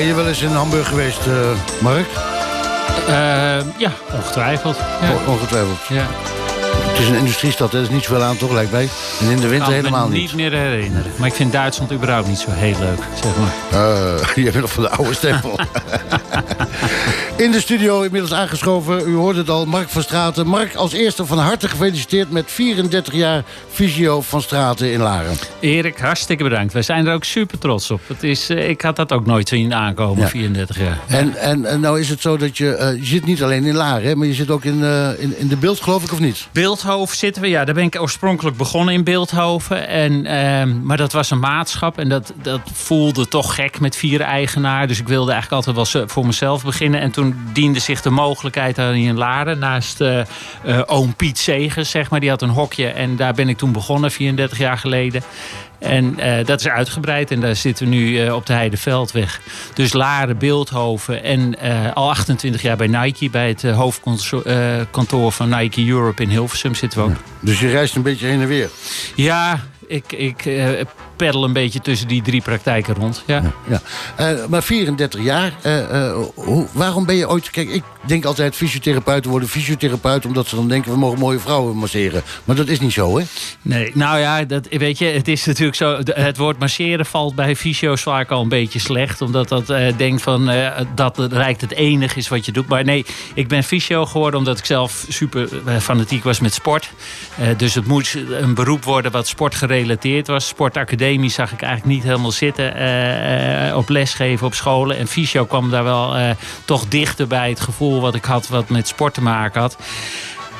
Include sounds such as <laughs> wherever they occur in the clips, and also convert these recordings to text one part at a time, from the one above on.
Ben je wel eens in Hamburg geweest, uh, Mark? ja, ongetwijfeld. Ja. ongetwijfeld. Ja. Het is een industriestad, er is niet zoveel aan toch, lijkt mij. En in de winter helemaal niet. niet meer herinneren. Maar ik vind Duitsland überhaupt niet zo heel leuk, zeg maar. Uh, <laughs> je bent nog van de oude stempel. <laughs> in de studio inmiddels aangeschoven, u hoort het al, Mark van Straten. Mark, als eerste van harte gefeliciteerd met 34 jaar Visio van Straten in Laren. Erik, hartstikke bedankt. Wij zijn er ook super trots op. Het is, uh, ik had dat ook nooit zien aankomen, 34 jaar. En, en, en, nou is het zo dat je, uh, je zit niet alleen in Laren, maar je zit ook in, in, in de beeld, geloof ik, of niet? Beeldhoven zitten we, ja. Daar ben ik oorspronkelijk begonnen in Beeldhoven. En, uh, maar dat was een maatschap en dat, dat voelde toch gek met vier eigenaar. Dus ik wilde eigenlijk altijd wel voor mezelf beginnen. En toen diende zich de mogelijkheid aan in Laren. Naast uh, uh, oom Piet Segers, zeg maar. Die had een hokje en daar ben ik toen begonnen, 34 jaar geleden. En uh, dat is uitgebreid en daar zitten we nu uh, op de Heideveldweg. Dus Laren, Beeldhoven en uh, al 28 jaar bij Nike... bij het hoofdkantoor van Nike Europe in Hilversum zitten we ook. Ja. Dus je reist een beetje heen en weer? Ja, ik, ik peddel een beetje tussen die drie praktijken rond. Ja. ja, ja. Uh, maar 34 jaar, uh, uh, hoe, waarom ben je ooit... Kijk, ik denk altijd fysiotherapeuten worden fysiotherapeut... omdat ze dan denken, we mogen mooie vrouwen masseren. Maar dat is niet zo, hè? Nee, nou ja, dat, weet je, het is natuurlijk zo... Het woord masseren valt bij fysio's vaak al een beetje slecht. Omdat dat denkt van, dat het rijkt het enige is wat je doet. Maar nee, ik ben fysio geworden omdat ik zelf super fanatiek was met sport. dus het moet een beroep worden wat sportgerelateerd was. Sportacademie zag ik eigenlijk niet helemaal zitten. Uh, op lesgeven op scholen. En fysio kwam daar wel uh, toch dichter bij het gevoel wat ik had wat met sport te maken had.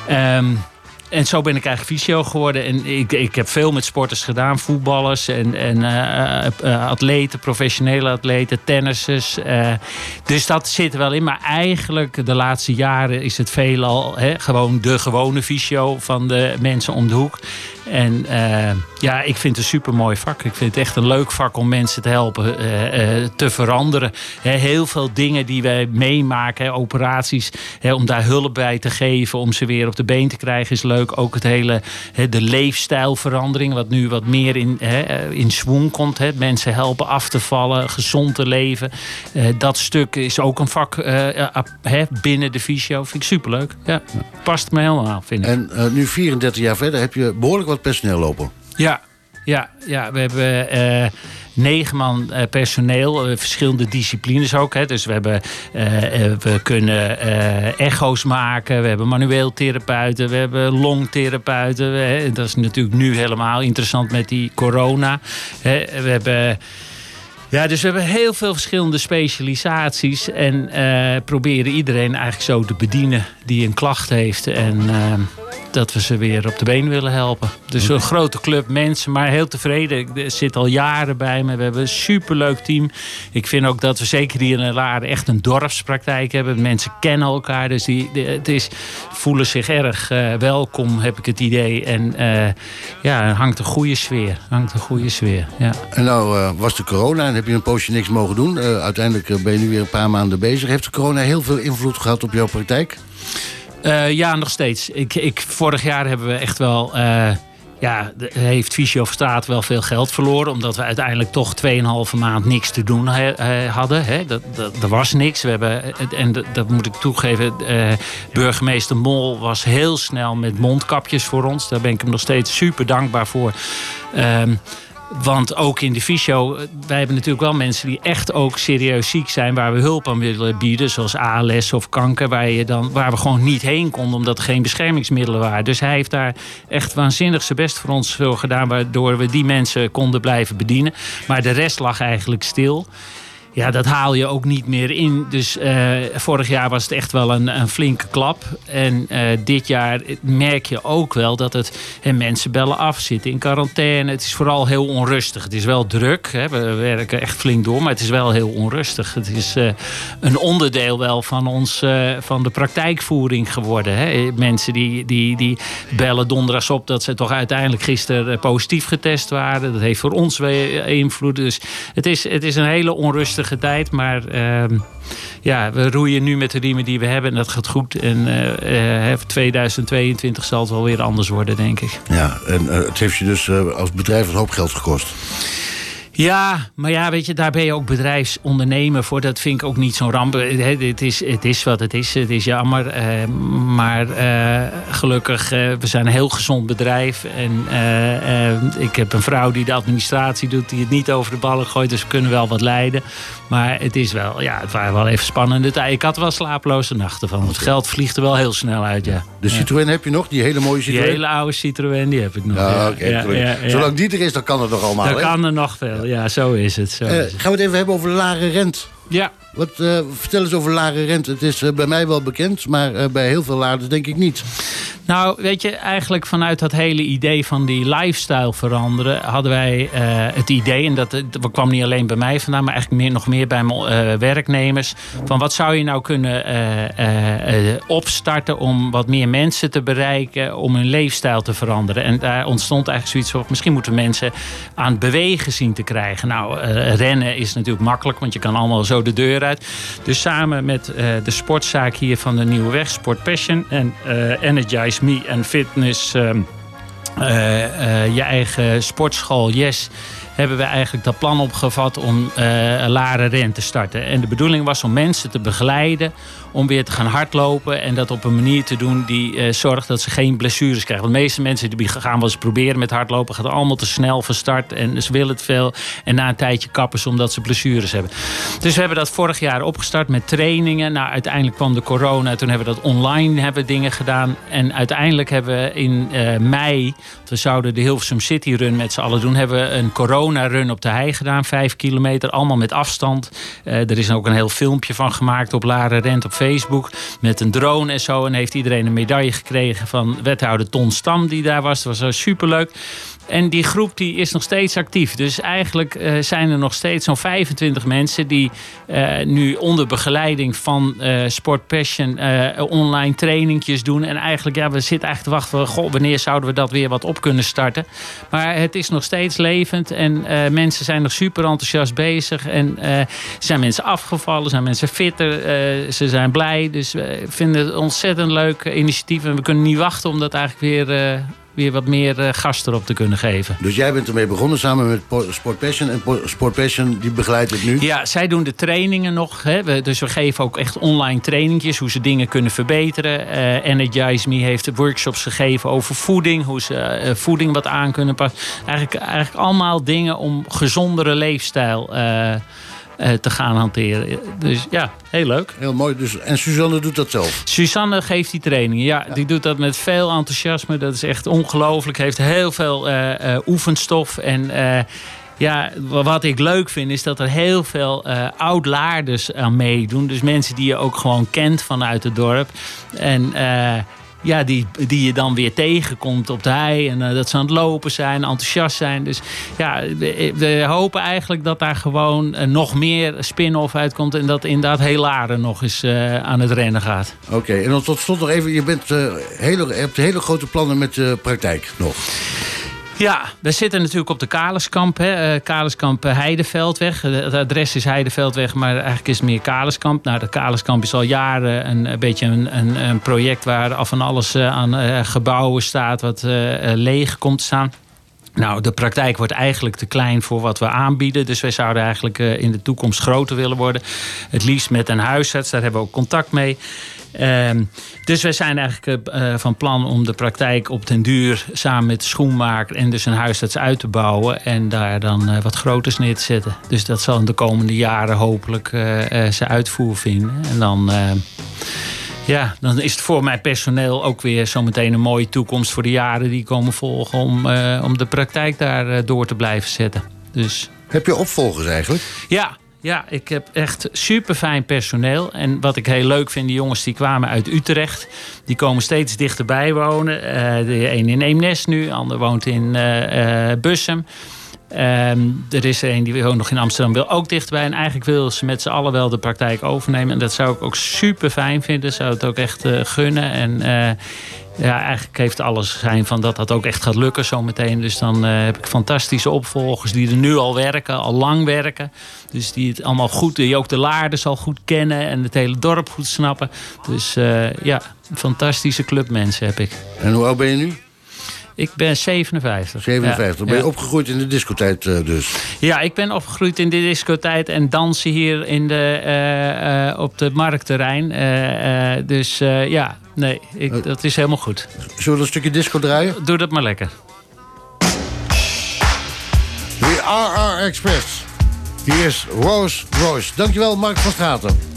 Um, en zo ben ik eigenlijk fysio geworden. En ik, ik heb veel met sporters gedaan. Voetballers en, en atleten, professionele atleten, tennissers. Dus dat zit er wel in. Maar eigenlijk de laatste jaren is het veelal hè, gewoon de gewone fysio van de mensen om de hoek. En ja, ik vind het een super mooi vak. Ik vind het echt een leuk vak om mensen te helpen te veranderen. heel veel dingen die wij meemaken, operaties, om daar hulp bij te geven, om ze weer op de been te krijgen, is leuk. Ook het hele de leefstijlverandering, wat nu wat meer in, in zwang komt. Mensen helpen af te vallen, gezond te leven. Dat stuk is ook een vak binnen de fysio. Vind ik superleuk. Ja, past me helemaal, vind ik. En nu 34 jaar verder heb je behoorlijk wat personeel lopen. Ja, ja, ja we hebben uh, negen man uh, personeel, uh, verschillende disciplines ook. Hè. Dus we, hebben, we kunnen echo's maken, we hebben manueel therapeuten, we hebben longtherapeuten. Dat is natuurlijk nu helemaal interessant met die corona. Hè. We hebben. Ja, dus we hebben heel veel verschillende specialisaties. En proberen iedereen eigenlijk zo te bedienen die een klacht heeft. En dat we ze weer op de been willen helpen. Dus een grote club mensen, maar heel tevreden. Ik zit al jaren bij me. We hebben een superleuk team. Ik vind ook dat we zeker hier in Laren echt een dorpspraktijk hebben. Mensen kennen elkaar, dus die, het is, voelen zich erg uh, welkom, heb ik het idee. En uh, ja, hangt een goede sfeer. Hangt een goede sfeer, ja. En nou uh, was de corona en heb je een poosje niks mogen doen. uiteindelijk ben je nu weer een paar maanden bezig. Heeft de corona heel veel invloed gehad op jouw praktijk? Uh, ja, nog steeds. Ik, ik, vorig jaar hebben we echt wel. Uh, ja, heeft Fysio Straat wel veel geld verloren. Omdat we uiteindelijk toch 2,5 maand niks te doen hadden. Dat, dat, er was niks. We hebben, en dat, moet ik toegeven. Burgemeester Mol was heel snel met mondkapjes voor ons. Daar ben ik hem nog steeds super dankbaar voor. Um, want ook in de fysio, wij hebben natuurlijk wel mensen die echt ook serieus ziek zijn, waar we hulp aan willen bieden, zoals ALS of kanker, waar, je dan, waar we gewoon niet heen konden omdat er geen beschermingsmiddelen waren. Dus hij heeft daar echt waanzinnig zijn best voor ons gedaan, waardoor we die mensen konden blijven bedienen. Maar de rest lag eigenlijk stil. Ja, dat haal je ook niet meer in. Dus uh, vorig jaar was het echt wel een, een flinke klap. En uh, dit jaar merk je ook wel dat het. En mensen bellen af, zitten in quarantaine. Het is vooral heel onrustig. Het is wel druk. Hè. We werken echt flink door, maar het is wel heel onrustig. Het is uh, een onderdeel wel van ons van de praktijkvoering geworden. Hè. Mensen die, die, die bellen donderdags op dat ze toch uiteindelijk gisteren positief getest waren. Dat heeft voor ons weer invloed. Dus het is, het is een hele onrustige tijd. Maar uh, ja, we roeien nu met de riemen die we hebben en dat gaat goed. En uh, 2022 zal het wel weer anders worden, denk ik. Ja, en uh, het heeft je dus als bedrijf een hoop geld gekost. Ja, maar ja, weet je, daar ben je ook bedrijfsondernemer voor. Dat vind ik ook niet zo'n ramp. Het is, het is wat het is. Het is jammer. Uh, maar uh, gelukkig, uh, we zijn een heel gezond bedrijf. En ik heb een vrouw die de administratie doet, die het niet over de ballen gooit. Dus we kunnen wel wat leiden. Maar het is wel, ja, het waren wel even spannende tijden. Ik had wel slapeloze nachten van. Het geld vliegt er wel heel snel uit, ja. De Citroën heb je nog? Die hele mooie Citroën? Die hele oude Citroën, die heb ik nog. Ja, ja, Zolang die er is, dan kan het nog allemaal. Dan kan er nog veel, ja, zo is het. Zo uh, is het. Gaan we het even hebben over lage rent? Ja. Wat, uh, vertel eens over lage rente. Het is uh, bij mij wel bekend, maar uh, bij heel veel laders denk ik niet. Nou, weet je, eigenlijk vanuit dat hele idee van die lifestyle veranderen... hadden wij het idee, en dat, dat kwam niet alleen bij mij vandaan... maar eigenlijk meer, nog meer bij mijn werknemers... van wat zou je nou kunnen opstarten om wat meer mensen te bereiken... om hun leefstijl te veranderen. En daar ontstond eigenlijk zoiets van... misschien moeten mensen aan het bewegen zien te krijgen. Nou, rennen is natuurlijk makkelijk, want je kan allemaal zo de deur uit. Dus samen met de sportzaak hier van de Nieuwe Weg, Sport Passion en uh, Energize Me en Fitness, uh, je eigen sportschool Yes hebben we eigenlijk dat plan opgevat om uh, Laren Ren te starten. En de bedoeling was om mensen te begeleiden om weer te gaan hardlopen. En dat op een manier te doen die zorgt dat ze geen blessures krijgen. Want de meeste mensen die gaan wel eens proberen met hardlopen, gaan allemaal te snel van start. En ze willen het veel. En na een tijdje kappen ze omdat ze blessures hebben. Dus we hebben dat vorig jaar opgestart met trainingen. Nou, uiteindelijk kwam de corona. Toen hebben we dat online hebben dingen gedaan. En uiteindelijk hebben we in mei, we zouden de Hilversum City Run met z'n allen doen, hebben we een corona-run op de hei gedaan. Vijf kilometer, allemaal met afstand. Uh, er is ook een heel filmpje van gemaakt op Laren Rent op Facebook. Met een drone en zo. En heeft iedereen een medaille gekregen van wethouder Ton Stam die daar was. Dat was superleuk. En die groep die is nog steeds actief. Dus eigenlijk uh, zijn er nog steeds zo'n 25 mensen die uh, nu onder begeleiding van Sport Passion online trainingjes doen. En eigenlijk, ja, we zitten eigenlijk te wachten. Goh, wanneer zouden we dat weer wat op kunnen starten? Maar het is nog steeds levend en mensen zijn nog super enthousiast bezig. En zijn mensen afgevallen, zijn mensen fitter, ze zijn blij. Dus we vinden het ontzettend leuk initiatief. En we kunnen niet wachten om dat eigenlijk weer weer wat meer uh, gas erop te kunnen geven. Dus jij bent ermee begonnen samen met Sport Passion. En Sport Passion die begeleidt het nu? Ja, zij doen de trainingen nog. Hè. We, dus we geven ook echt online trainingjes. Hoe ze dingen kunnen verbeteren. Uh, Energize Me heeft workshops gegeven over voeding. Hoe ze uh, voeding wat aan kunnen passen. Eigenlijk, eigenlijk allemaal dingen om gezondere leefstijl te gaan hanteren. Dus ja, heel leuk. Heel mooi. Dus, en Suzanne doet dat zelf? Suzanne geeft die trainingen. Ja, ja. die doet dat met veel enthousiasme. Dat is echt ongelooflijk. Heeft heel veel uh, uh, oefenstof. En ja, wat ik leuk vind is dat er heel veel oud-laarders aan meedoen. Dus mensen die je ook gewoon kent vanuit het dorp. En ja, die, die je dan weer tegenkomt op de hei. En uh, dat ze aan het lopen zijn, enthousiast zijn. Dus ja, we, hopen eigenlijk dat daar gewoon uh, nog meer spin-off uitkomt. En dat inderdaad Helaren nog eens uh, aan het rennen gaat. Oké, en dan tot slot nog even. Je, bent, hele, hebt hele grote plannen met de praktijk nog. Ja, we zitten natuurlijk op de Kaleskamp. Hè. Uh, Kaleskamp Heideveldweg. Het adres is Heideveldweg, maar eigenlijk is het meer Kaleskamp. Nou, de Kaleskamp is al jaren een, beetje een, een, een, project waar af en alles aan gebouwen staat wat leeg komt te staan. Nou, de praktijk wordt eigenlijk te klein voor wat we aanbieden. Dus wij zouden eigenlijk in de toekomst groter willen worden. Het liefst met een huisarts, daar hebben we ook contact mee. Um, dus wij zijn eigenlijk uh, van plan om de praktijk op den duur samen met de schoenmaker en dus een huisarts uit te bouwen en daar dan wat groters neer te zetten. Dus dat zal in de komende jaren hopelijk uh, zijn uitvoer vinden. En dan, ja, dan is het voor mijn personeel ook weer zometeen een mooie toekomst voor de jaren die komen volgen om, om de praktijk daar door te blijven zetten. Dus... Heb je opvolgers eigenlijk? Ja, ja, ik heb echt super fijn personeel. En wat ik heel leuk vind, die jongens die kwamen uit Utrecht. Die komen steeds dichterbij wonen. Uh, de een in Eemnes nu, de ander woont in Bussum. Um, er is een die woont nog in Amsterdam, wil ook dichtbij. En eigenlijk wil ze met z'n allen wel de praktijk overnemen. En dat zou ik ook super fijn vinden. Zou het ook echt gunnen. En ja, eigenlijk heeft alles zijn van dat dat ook echt gaat lukken zometeen. Dus dan uh, heb ik fantastische opvolgers die er nu al werken, al lang werken. Dus die het allemaal goed, die ook de laarden al goed kennen en het hele dorp goed snappen. Dus ja, fantastische clubmensen heb ik. En hoe oud ben je nu? Ik ben 57. 57. Ja, ben je ja. opgegroeid in de discotijd eh, dus? Ja, ik ben opgegroeid in de discotijd en dansen hier in de, eh, eh, op het marktterrein. Dus ja, nee, ik, dat is helemaal goed. Zullen we een stukje disco draaien? Doe dat maar lekker. The RR Express. Hier is Rose Royce. Dankjewel, Mark van Straten.